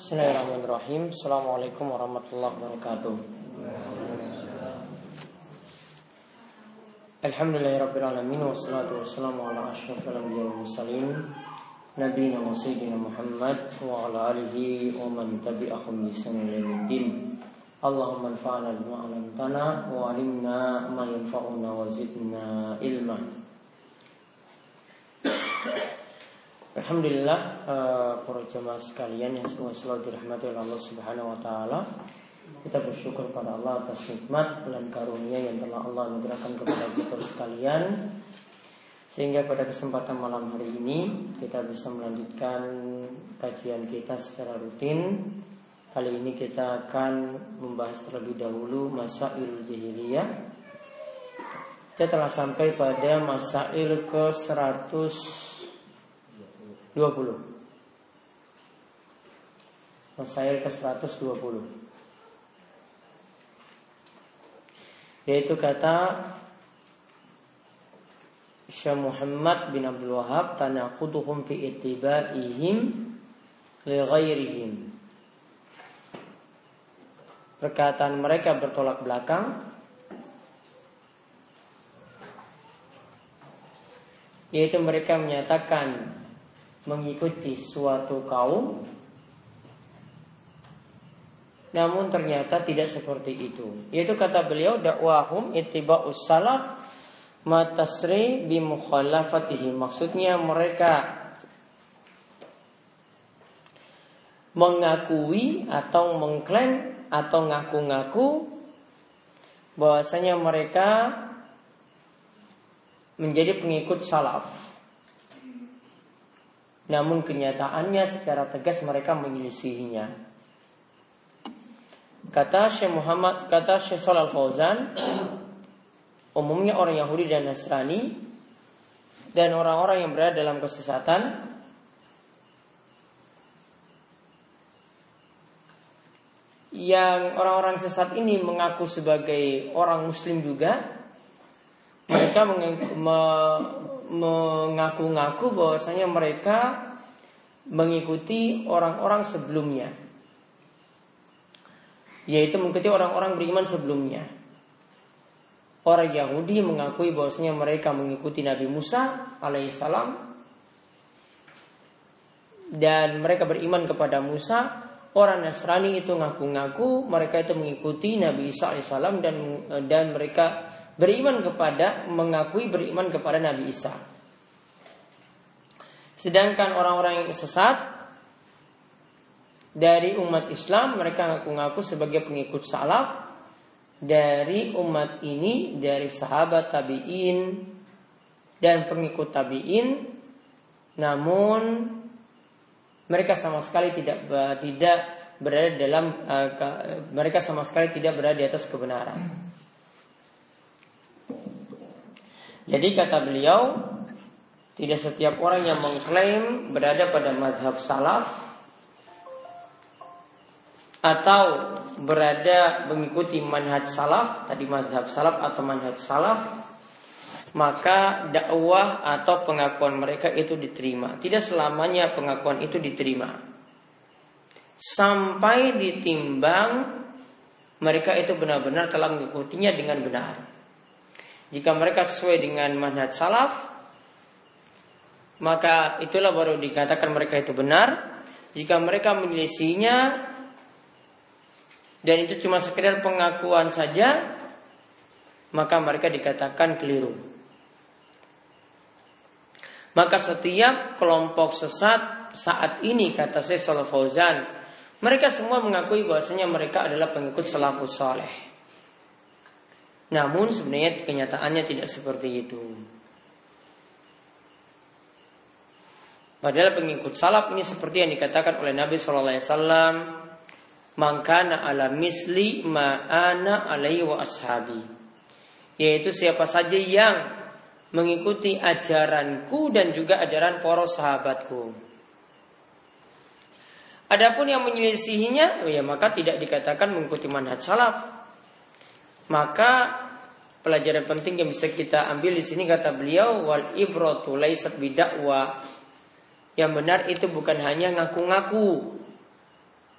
Bismillahirrahmanirrahim. Assalamualaikum warahmatullahi wabarakatuh. Alhamdulillahirrahmanirrahim Wassalatu wassalamu ala ashrafil anbiya wa mursalin Nabi wa Sayyidina Muhammad Wa ala alihi wa man tabi'ahum bisanin yawmiddin. Allahumma anfa'na bima 'allamtana wa 'allimna ma yanfa'una wa zidna ilma Alhamdulillah uh, para jemaah sekalian yang semua selalu dirahmati oleh Allah Subhanahu wa taala. Kita bersyukur pada Allah atas nikmat dan karunia yang telah Allah anugerahkan kepada kita sekalian. Sehingga pada kesempatan malam hari ini kita bisa melanjutkan kajian kita secara rutin. Kali ini kita akan membahas terlebih dahulu masail jahiliyah. Kita telah sampai pada masail ke 100 20 Masail ke 120 Yaitu kata Syekh Muhammad bin Abdul Wahab tanaquduhum fi ittiba'ihim li ghairihim. Perkataan mereka bertolak belakang. Yaitu mereka menyatakan mengikuti suatu kaum namun ternyata tidak seperti itu. Yaitu kata beliau dakwahum ittiba'us salaf matasri bi mukhalafatihim. Maksudnya mereka mengakui atau mengklaim atau ngaku-ngaku bahwasanya mereka menjadi pengikut salaf. Namun kenyataannya secara tegas mereka menyelisihinya. Kata Syekh Muhammad, kata Syekh Shalal Fauzan, umumnya orang Yahudi dan Nasrani dan orang-orang yang berada dalam kesesatan yang orang-orang sesat ini mengaku sebagai orang muslim juga mereka mengaku-ngaku bahwasanya mereka mengikuti orang-orang sebelumnya. Yaitu mengikuti orang-orang beriman sebelumnya. Orang Yahudi mengakui bahwasanya mereka mengikuti Nabi Musa alaihissalam dan mereka beriman kepada Musa. Orang Nasrani itu ngaku-ngaku mereka itu mengikuti Nabi Isa alaihissalam dan dan mereka beriman kepada mengakui beriman kepada Nabi Isa. Sedangkan orang-orang yang sesat dari umat Islam mereka ngaku-ngaku sebagai pengikut salaf dari umat ini dari sahabat tabiin dan pengikut tabiin namun mereka sama sekali tidak tidak berada dalam uh, mereka sama sekali tidak berada di atas kebenaran. Jadi kata beliau, tidak setiap orang yang mengklaim berada pada madhab salaf atau berada mengikuti manhaj salaf, tadi madhab salaf atau manhaj salaf, maka dakwah atau pengakuan mereka itu diterima. Tidak selamanya pengakuan itu diterima. Sampai ditimbang mereka itu benar-benar telah mengikutinya dengan benar. Jika mereka sesuai dengan manhaj salaf, maka itulah baru dikatakan mereka itu benar. Jika mereka menyelisihinya dan itu cuma sekedar pengakuan saja, maka mereka dikatakan keliru. Maka setiap kelompok sesat saat ini kata saya Fauzan, mereka semua mengakui bahwasanya mereka adalah pengikut salafus saleh. Namun sebenarnya kenyataannya tidak seperti itu. Padahal pengikut salaf ini seperti yang dikatakan oleh Nabi Shallallahu Alaihi Wasallam, mangkana ala misli ma'ana alaihi wa ashabi. Yaitu siapa saja yang mengikuti ajaranku dan juga ajaran para sahabatku. Adapun yang menyelisihinya, ya maka tidak dikatakan mengikuti manhaj salaf. Maka pelajaran penting yang bisa kita ambil di sini kata beliau wal ibratu laisat bidakwa. Yang benar itu bukan hanya ngaku-ngaku.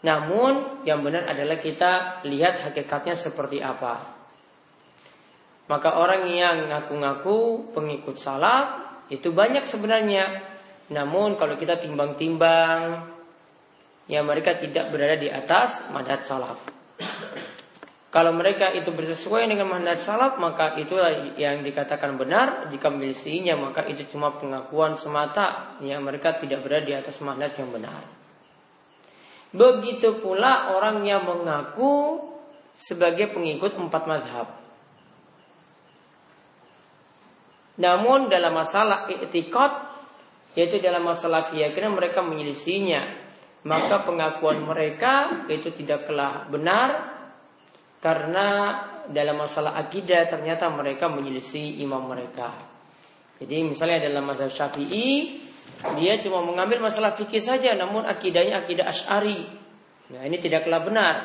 Namun yang benar adalah kita lihat hakikatnya seperti apa. Maka orang yang ngaku-ngaku pengikut salaf itu banyak sebenarnya. Namun kalau kita timbang-timbang ya mereka tidak berada di atas madhab salaf. Kalau mereka itu bersesuaian dengan mandat salaf maka itulah yang dikatakan benar. Jika menyelisihinya maka itu cuma pengakuan semata. Ya mereka tidak berada di atas mandat yang benar. Begitu pula orang yang mengaku sebagai pengikut empat madhab. Namun dalam masalah etikot yaitu dalam masalah keyakinan mereka menyelisihinya maka pengakuan mereka itu tidaklah benar karena dalam masalah akidah ternyata mereka menyelisih imam mereka. Jadi misalnya dalam mazhab Syafi'i dia cuma mengambil masalah fikih saja namun akidahnya akidah Asy'ari. Nah, ini tidaklah benar.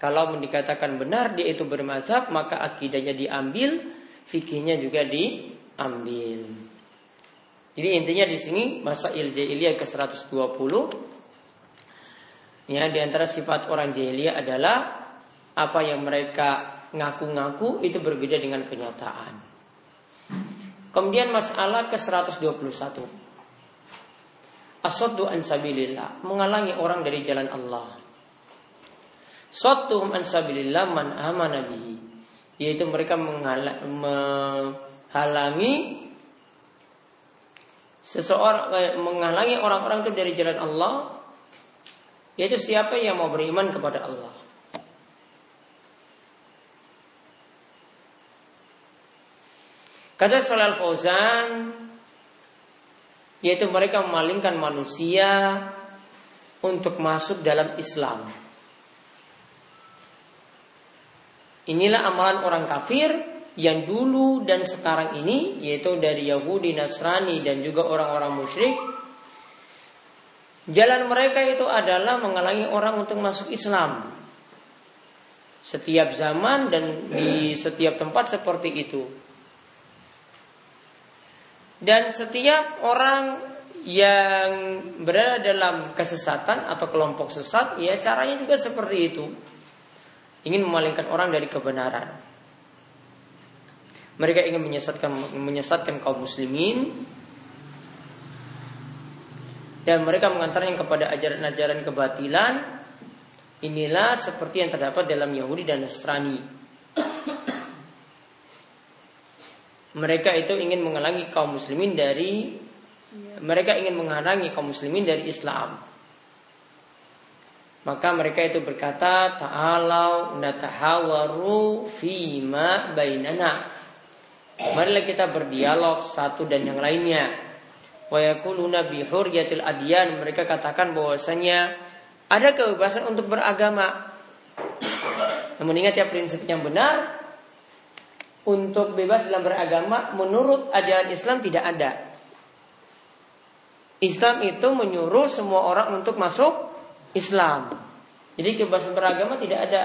Kalau dikatakan benar dia itu bermazhab maka akidahnya diambil, fikihnya juga diambil. Jadi intinya di sini masa jahiliyah ke 120 ya di antara sifat orang jahiliyah adalah apa yang mereka ngaku-ngaku itu berbeda dengan kenyataan. Kemudian masalah ke-121. Asaddu an sabilillah, menghalangi orang dari jalan Allah. Sadduhum an sabilillah man amana bihi, yaitu mereka menghalangi seseorang eh, menghalangi orang-orang itu dari jalan Allah yaitu siapa yang mau beriman kepada Allah. Kata Salal Fauzan yaitu mereka memalingkan manusia untuk masuk dalam Islam. Inilah amalan orang kafir yang dulu dan sekarang ini yaitu dari Yahudi, Nasrani dan juga orang-orang musyrik. Jalan mereka itu adalah menghalangi orang untuk masuk Islam. Setiap zaman dan di setiap tempat seperti itu. Dan setiap orang yang berada dalam kesesatan atau kelompok sesat, ya caranya juga seperti itu. Ingin memalingkan orang dari kebenaran. Mereka ingin menyesatkan menyesatkan kaum muslimin dan mereka mengantarnya kepada ajaran-ajaran kebatilan. Inilah seperti yang terdapat dalam Yahudi dan Nasrani. Mereka itu ingin menghalangi kaum muslimin dari mereka ingin menghalangi kaum muslimin dari Islam. Maka mereka itu berkata, Ta'alau natahawaru fima bainana. Marilah kita berdialog satu dan yang lainnya. Wa yakuluna bihuryatil adyan. Mereka katakan bahwasanya ada kebebasan untuk beragama. Namun ingat ya prinsip yang benar untuk bebas dalam beragama menurut ajaran Islam tidak ada. Islam itu menyuruh semua orang untuk masuk Islam. Jadi kebebasan beragama tidak ada.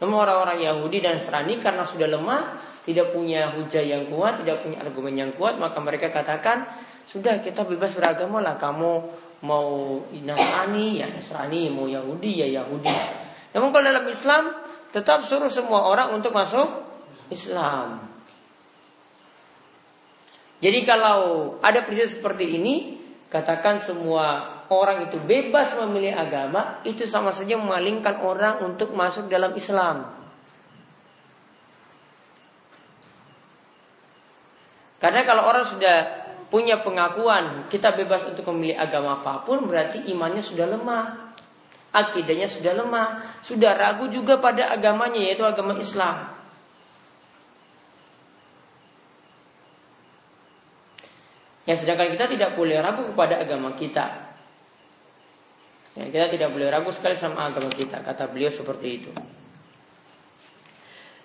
Namun orang-orang Yahudi dan Nasrani karena sudah lemah, tidak punya hujah yang kuat, tidak punya argumen yang kuat, maka mereka katakan, sudah kita bebas beragama lah. Kamu mau Nasrani ya Nasrani, mau Yahudi ya Yahudi. Namun kalau dalam Islam tetap suruh semua orang untuk masuk Islam. Jadi kalau ada prinsip seperti ini, katakan semua orang itu bebas memilih agama, itu sama saja memalingkan orang untuk masuk dalam Islam. Karena kalau orang sudah punya pengakuan kita bebas untuk memilih agama apa pun, berarti imannya sudah lemah. Akidahnya sudah lemah, sudah ragu juga pada agamanya yaitu agama Islam. Yang sedangkan kita tidak boleh ragu kepada agama kita. Ya, kita tidak boleh ragu sekali sama agama kita. Kata beliau seperti itu.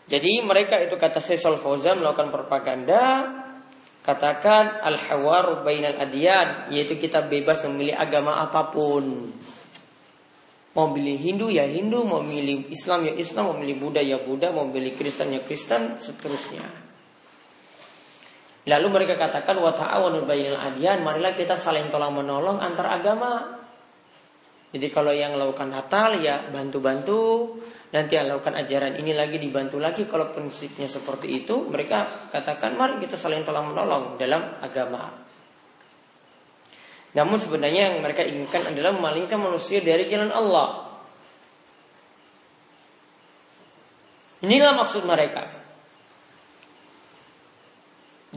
Jadi mereka itu kata Sesol Fauzan melakukan propaganda katakan al-hawaru bainal adiyan yaitu kita bebas memilih agama apa pun. Mau pilih Hindu ya Hindu, mau pilih Islam ya Islam, mau pilih Buddha ya Buddha, mau pilih Kristen ya Kristen, seterusnya. Lalu mereka katakan wa ta'awanu bainal adyan, marilah kita saling tolong menolong antar agama. Jadi kalau yang melakukan Natal ya bantu-bantu, nanti yang melakukan ajaran ini lagi dibantu lagi. Kalau prinsipnya seperti itu, mereka katakan mari kita saling tolong menolong dalam agama. Namun sebenarnya yang mereka inginkan adalah memalingkan manusia dari jalan Allah. Inilah maksud mereka.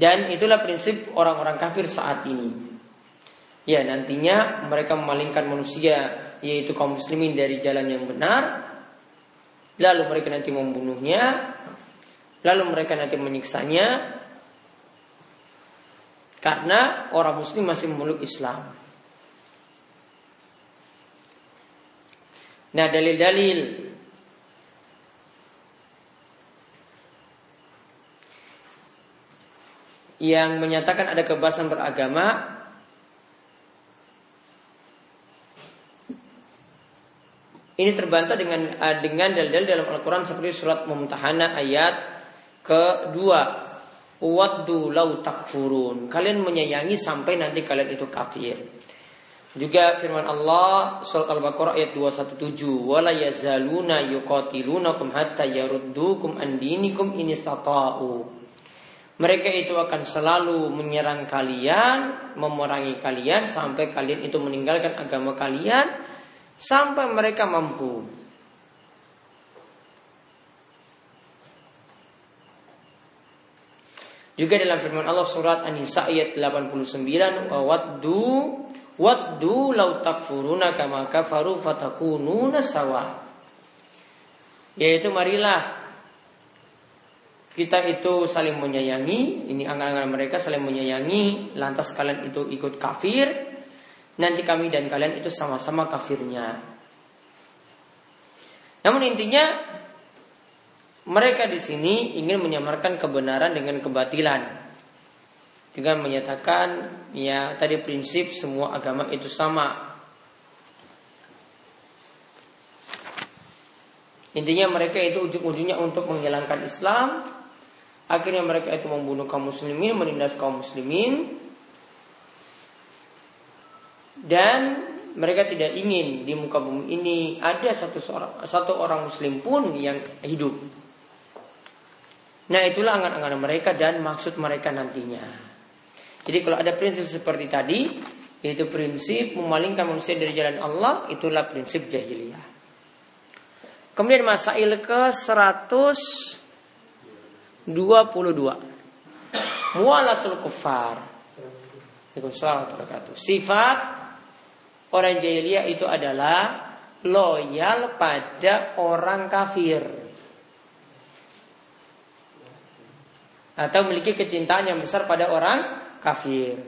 Dan itulah prinsip orang-orang kafir saat ini. Ya nantinya mereka memalingkan manusia yaitu kaum muslimin dari jalan yang benar. Lalu mereka nanti membunuhnya. Lalu mereka nanti menyiksanya. Karena orang muslim masih memeluk Islam. Nah dalil-dalil Yang menyatakan ada kebebasan beragama Ini terbantah dengan uh, dengan dalil-dalil dalam Al-Quran seperti surat Mumtahana ayat kedua. Waddu lau takfurun. Kalian menyayangi sampai nanti kalian itu kafir. Juga firman Allah surat Al-Baqarah ayat 217 wala yazaluna yuqatilunakum hatta yaruddukum an dinikum in istata'u. Mereka itu akan selalu menyerang kalian, memerangi kalian sampai kalian itu meninggalkan agama kalian sampai mereka mampu. Juga dalam firman Allah surat An-Nisa ayat 89 waddu waddu law takfuruna kama kafaru fatakununa sawa. Yaitu marilah kita itu saling menyayangi, ini angan-angan mereka saling menyayangi, lantas kalian itu ikut kafir, nanti kami dan kalian itu sama-sama kafirnya. Namun intinya mereka di sini ingin menyamarkan kebenaran dengan kebatilan. Dengan menyatakan ya tadi prinsip semua agama itu sama. Intinya mereka itu ujung-ujungnya untuk menghilangkan Islam. Akhirnya mereka itu membunuh kaum muslimin, menindas kaum muslimin, dan mereka tidak ingin di muka bumi ini ada satu seorang, satu orang muslim pun yang hidup. Nah itulah angan-angan mereka dan maksud mereka nantinya. Jadi kalau ada prinsip seperti tadi, yaitu prinsip memalingkan manusia dari jalan Allah, itulah prinsip jahiliyah. Kemudian masail ke 122. Mualatul kufar. Sifat Orang jahiliyah itu adalah loyal pada orang kafir. Atau memiliki kecintaan yang besar pada orang kafir.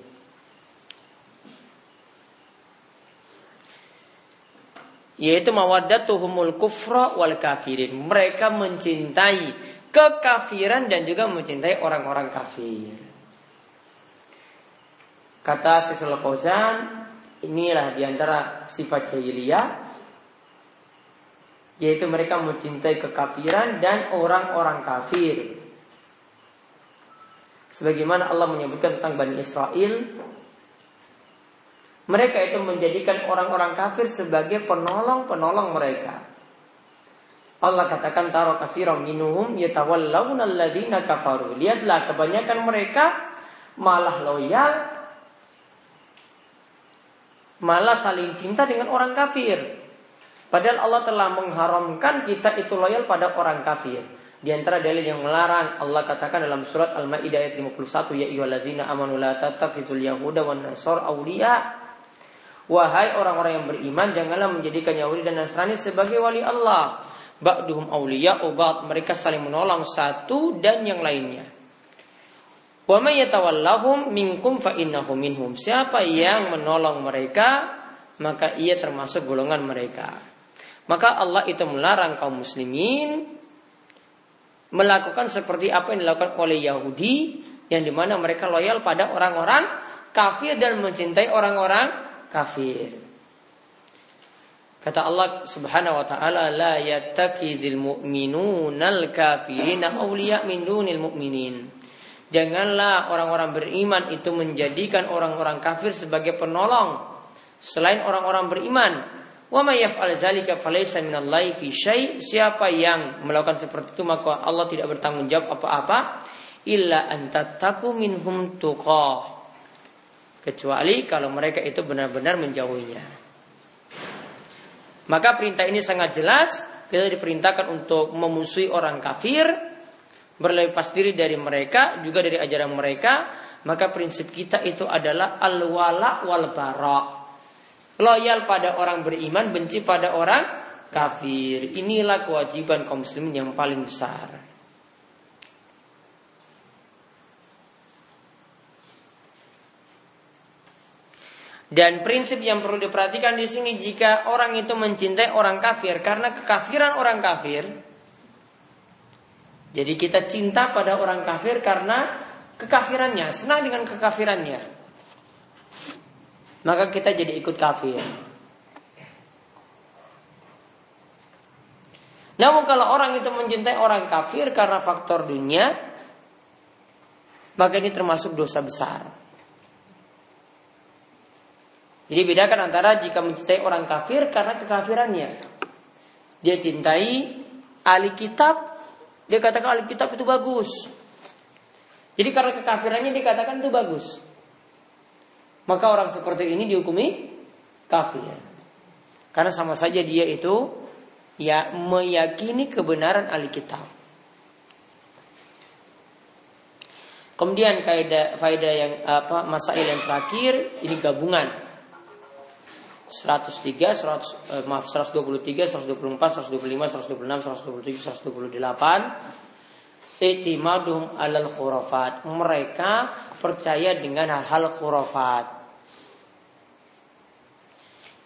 Yaitu mawaddatuhumul kufra wal kafirin. Mereka mencintai kekafiran dan juga mencintai orang-orang kafir. Kata Syaikhul Fauzan, Inilah di antara sifat jahiliyah yaitu mereka mencintai kekafiran dan orang-orang kafir. Sebagaimana Allah menyebutkan tentang Bani Israel, mereka itu menjadikan orang-orang kafir sebagai penolong-penolong mereka. Allah katakan taro kafiram minuhum yatawallawna alladhina kafaru. Lihatlah kebanyakan mereka malah loyal malah saling cinta dengan orang kafir. Padahal Allah telah mengharamkan kita itu loyal pada orang kafir. Di antara dalil yang melarang Allah katakan dalam surat Al-Maidah ayat 51 ya ayyuhallazina amanu la tattakhidul yahuda wan nasar awliya. Wahai orang-orang yang beriman janganlah menjadikan Yahudi dan Nasrani sebagai wali Allah. Ba'duhum awliya ubat mereka saling menolong satu dan yang lainnya. Wa may yatawallahum minkum fa minhum. Siapa yang menolong mereka, maka ia termasuk golongan mereka. Maka Allah itu melarang kaum muslimin melakukan seperti apa yang dilakukan oleh Yahudi yang di mana mereka loyal pada orang-orang kafir dan mencintai orang-orang kafir. Kata Allah Subhanahu wa taala la yattakhidul mu'minunal kafirina awliya min dunil mu'minin. Janganlah orang-orang beriman itu menjadikan orang-orang kafir sebagai penolong selain orang-orang beriman. Wa may yaf'al dzalika falaysa minallahi fi syai. Siapa yang melakukan seperti itu maka Allah tidak bertanggung jawab apa-apa illa an tattaku minhum tuqah. Kecuali kalau mereka itu benar-benar menjauhinya. Maka perintah ini sangat jelas. Kita diperintahkan untuk memusuhi orang kafir, berlepas diri dari mereka, juga dari ajaran mereka. Maka prinsip kita itu adalah al-wala wal bara' Loyal pada orang beriman, benci pada orang kafir. Inilah kewajiban kaum muslimin yang paling besar. Dan prinsip yang perlu diperhatikan di sini jika orang itu mencintai orang kafir karena kekafiran orang kafir. Jadi kita cinta pada orang kafir karena kekafirannya, senang dengan kekafirannya maka kita jadi ikut kafir. Namun kalau orang itu mencintai orang kafir karena faktor dunia, maka ini termasuk dosa besar. Jadi bedakan antara jika mencintai orang kafir karena kekafirannya. Dia cintai ahli kitab, dia katakan ahli kitab itu bagus. Jadi karena kekafirannya dia katakan itu bagus maka orang seperti ini dihukumi kafir. Karena sama saja dia itu ya meyakini kebenaran ahli kitab. Kemudian kaidah faedah yang apa masail yang terakhir ini gabungan 103, 100, eh, maaf 123, 124, 125, 126, 127, 128 Itimadum alal khurafat Mereka percaya dengan hal-hal khurafat.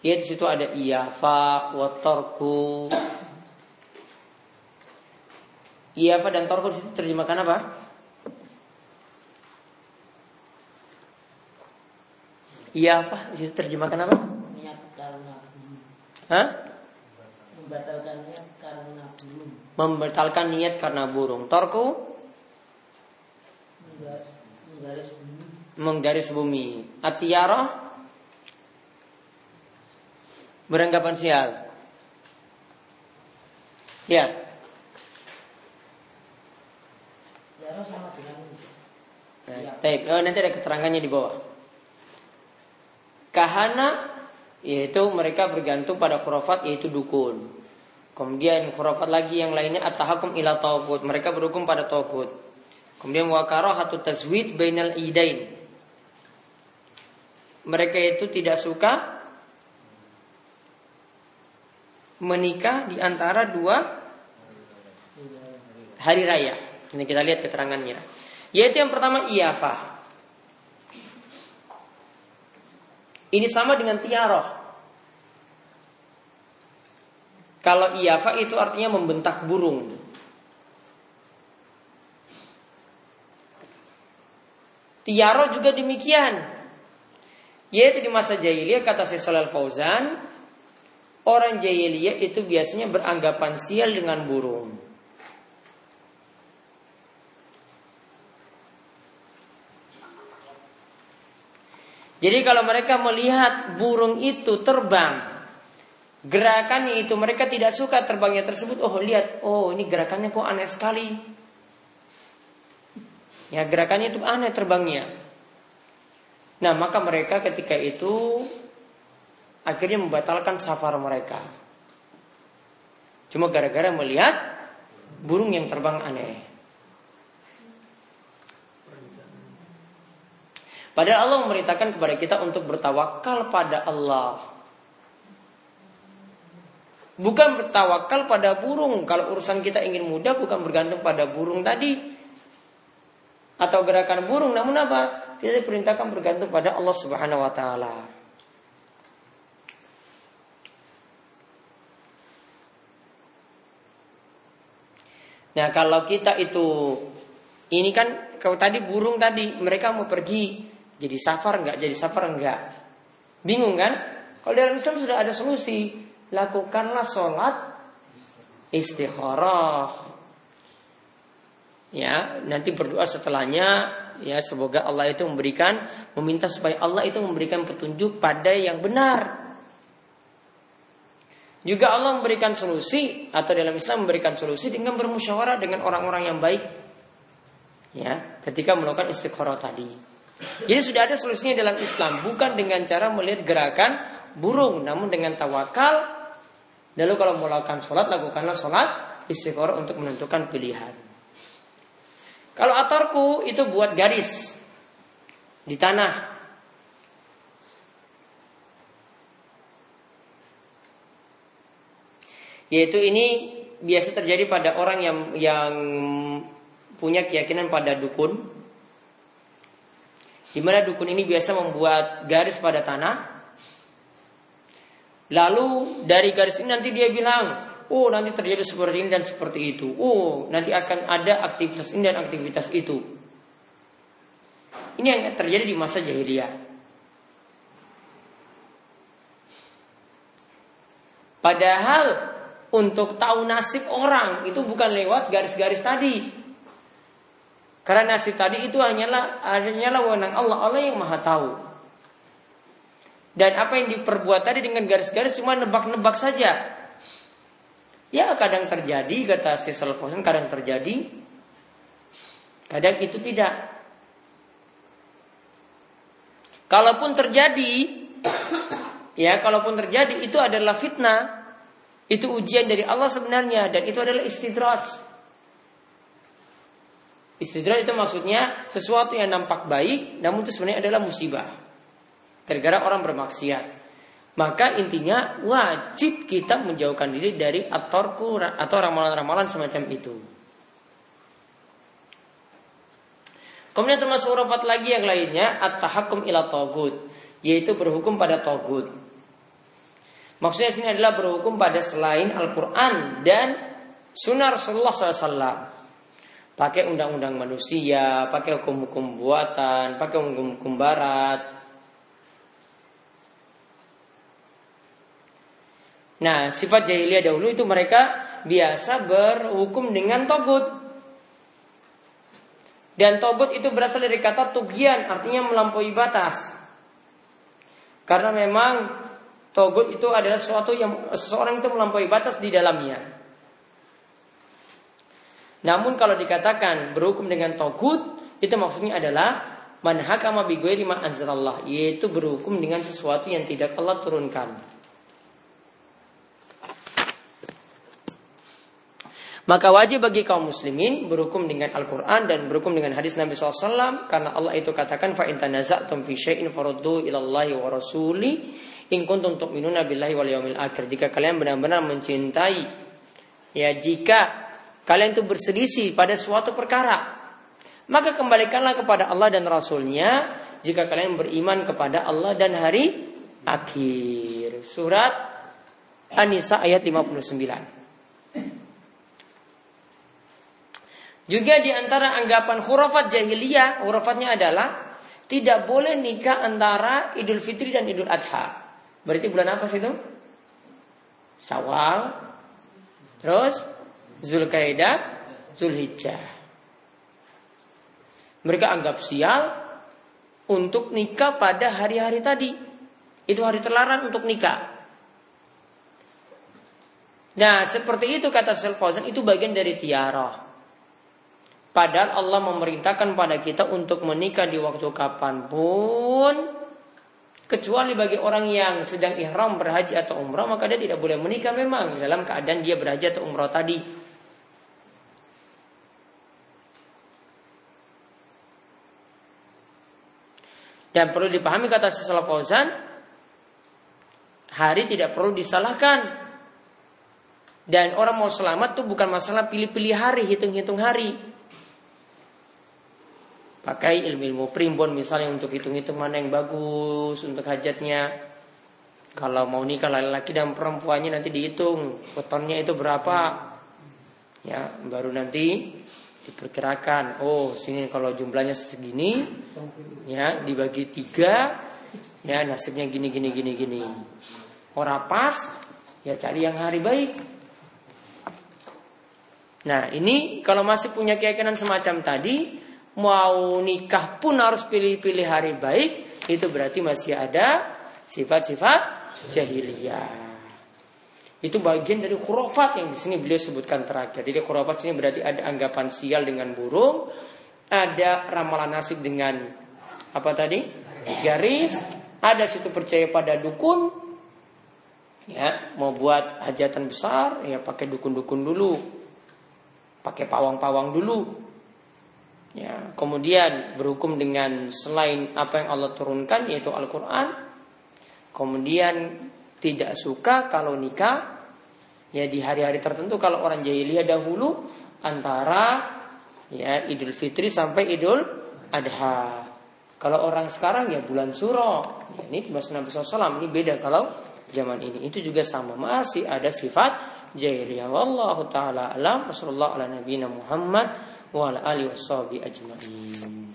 Ya di situ ada iyafa, watorku. Iyafa dan torku di situ terjemahkan apa? Iyafa di situ terjemahkan apa? Hah? Membatalkan niat karena burung. Membatalkan niat karena burung. Torku? menggaris bumi. Atiyara beranggapan sial. Ya. Taib. Oh, nanti ada keterangannya di bawah. Kahana yaitu mereka bergantung pada khurafat yaitu dukun. Kemudian khurafat lagi yang lainnya at-tahakum ila tauhid. Mereka berhukum pada tauhid. Kemudian wakarahatu tazwid bainal idain mereka itu tidak suka menikah di antara dua hari raya. Ini kita lihat keterangannya. Yaitu yang pertama iyafah. Ini sama dengan tiaroh. Kalau iyafah itu artinya membentak burung. Tiaroh juga demikian. Yaitu di masa jahiliyah kata Syekh Fauzan, orang jahiliyah itu biasanya beranggapan sial dengan burung. Jadi kalau mereka melihat burung itu terbang, gerakannya itu mereka tidak suka terbangnya tersebut. Oh lihat, oh ini gerakannya kok aneh sekali. Ya gerakannya itu aneh terbangnya. Nah maka mereka ketika itu akhirnya membatalkan safar mereka. Cuma gara-gara melihat burung yang terbang aneh. Padahal Allah memerintahkan kepada kita untuk bertawakal pada Allah. Bukan bertawakal pada burung. Kalau urusan kita ingin mudah bukan bergantung pada burung tadi. Atau gerakan burung. Namun apa? kita diperintahkan bergantung pada Allah Subhanahu wa taala. Nah, kalau kita itu ini kan kalau tadi burung tadi mereka mau pergi jadi safar enggak, jadi safar enggak. Bingung kan? Kalau dalam Islam sudah ada solusi, lakukanlah sholat istikharah. Ya, nanti berdoa setelahnya ya semoga Allah itu memberikan meminta supaya Allah itu memberikan petunjuk pada yang benar. Juga Allah memberikan solusi atau dalam Islam memberikan solusi dengan bermusyawarah dengan orang-orang yang baik. Ya, ketika melakukan istikharah tadi. Jadi sudah ada solusinya dalam Islam, bukan dengan cara melihat gerakan burung, namun dengan tawakal. Lalu kalau melakukan sholat, lakukanlah sholat istikharah untuk menentukan pilihan. Kalau atorku itu buat garis di tanah, Yaitu ini biasa terjadi pada orang yang yang punya keyakinan pada dukun. Di mana dukun ini biasa membuat garis pada tanah. Lalu dari garis ini nanti dia bilang, oh nanti terjadi seperti ini dan seperti itu. Oh nanti akan ada aktivitas ini dan aktivitas itu. Ini yang terjadi di masa jahiliyah. Padahal untuk tahu nasib orang itu bukan lewat garis-garis tadi. Karena nasib tadi itu hanyalah hanyalah wewenang Allah, Allah yang Maha tahu. Dan apa yang diperbuat tadi dengan garis-garis cuma nebak-nebak saja. Ya kadang terjadi kata si Salfosan kadang terjadi. Kadang itu tidak. Kalaupun terjadi, ya kalaupun terjadi itu adalah fitnah, itu ujian dari Allah sebenarnya dan itu adalah istidraj. Istidraj itu maksudnya sesuatu yang nampak baik namun itu sebenarnya adalah musibah. Gara-gara orang bermaksiat. Maka intinya wajib kita menjauhkan diri dari atorku atau ramalan-ramalan semacam itu. Kemudian termasuk urafat lagi yang lainnya at-tahakkum ila togut yaitu berhukum pada togut. Maksudnya sini adalah berhukum pada selain Al-Quran dan Sunnah Rasulullah SAW. Pakai undang-undang manusia, pakai hukum-hukum buatan, pakai hukum-hukum barat. Nah, sifat jahiliyah dahulu itu mereka biasa berhukum dengan togut. Dan togut itu berasal dari kata tugian, artinya melampaui batas. Karena memang Togut itu adalah sesuatu yang seseorang itu melampaui batas di dalamnya. Namun kalau dikatakan berhukum dengan togut, itu maksudnya adalah manhakama bighairi ma anzalallah, yaitu berhukum dengan sesuatu yang tidak Allah turunkan. Maka wajib bagi kaum muslimin berhukum dengan Al-Quran dan berhukum dengan hadis Nabi SAW karena Allah itu katakan fa in tanaza'tum fi syai'in faruddu ila Allahi wa rasuli In kuntum tu'minuna billahi wal yawmil akhir. Jika kalian benar-benar mencintai ya jika kalian itu berselisih pada suatu perkara, maka kembalikanlah kepada Allah dan Rasulnya jika kalian beriman kepada Allah dan hari akhir. Surat An-Nisa ayat 59. Juga di antara anggapan khurafat jahiliyah, khurafatnya adalah tidak boleh nikah antara Idul Fitri dan Idul Adha. Berarti bulan apa sih itu? Sawal. Terus Zulkaidah, Zulhijjah. Mereka anggap sial untuk nikah pada hari-hari tadi. Itu hari terlarang untuk nikah. Nah, seperti itu kata Syekh itu bagian dari tiarah. Padahal Allah memerintahkan pada kita untuk menikah di waktu kapan pun Kecuali bagi orang yang sedang ihram berhaji atau umrah maka dia tidak boleh menikah memang dalam keadaan dia berhaji atau umrah tadi. Dan perlu dipahami kata sesalah Fauzan, hari tidak perlu disalahkan. Dan orang mau selamat tuh bukan masalah pilih-pilih hari, hitung-hitung hari. Pakai ilmu-ilmu primbon misalnya untuk hitung-hitung mana yang bagus untuk hajatnya. Kalau mau nikah laki-laki dan perempuannya nanti dihitung wetonnya itu berapa. Ya, baru nanti diperkirakan. Oh, sini kalau jumlahnya segini, ya dibagi tiga, ya nasibnya gini gini gini gini. Orang pas, ya cari yang hari baik. Nah, ini kalau masih punya keyakinan semacam tadi, mau nikah pun harus pilih-pilih hari baik, itu berarti masih ada sifat-sifat jahiliyah. Itu bagian dari khurafat yang di sini beliau sebutkan terakhir. Jadi khurafat sini berarti ada anggapan sial dengan burung, ada ramalan nasib dengan apa tadi? Garis, ada situ percaya pada dukun, ya mau buat hajatan besar ya pakai dukun-dukun dulu, pakai pawang-pawang dulu, ya kemudian berhukum dengan selain apa yang Allah turunkan yaitu Al-Quran, kemudian tidak suka kalau nikah ya di hari-hari tertentu kalau orang jahiliyah dahulu antara ya Idul Fitri sampai Idul Adha. Kalau orang sekarang ya bulan Suro. Ya, ini bahasa Nabi SAW ini beda kalau zaman ini. Itu juga sama masih ada sifat jahiliyah. Wallahu taala alam. Wassallallahu ala nabiyina Muhammad wa ala washabi ajma'in.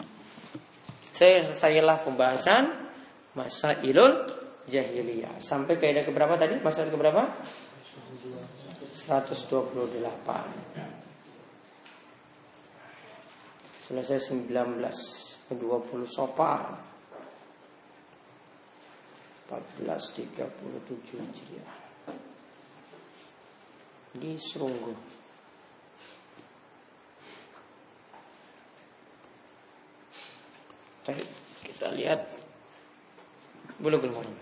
Saya selesailah pembahasan masa ilul jahiliyah. Sampai kaidah keberapa tadi? Masalah keberapa? 128. Selesai 19 20 sopar 1437 Hijriah. Di Serunggu. Kita lihat Bulughul Maram.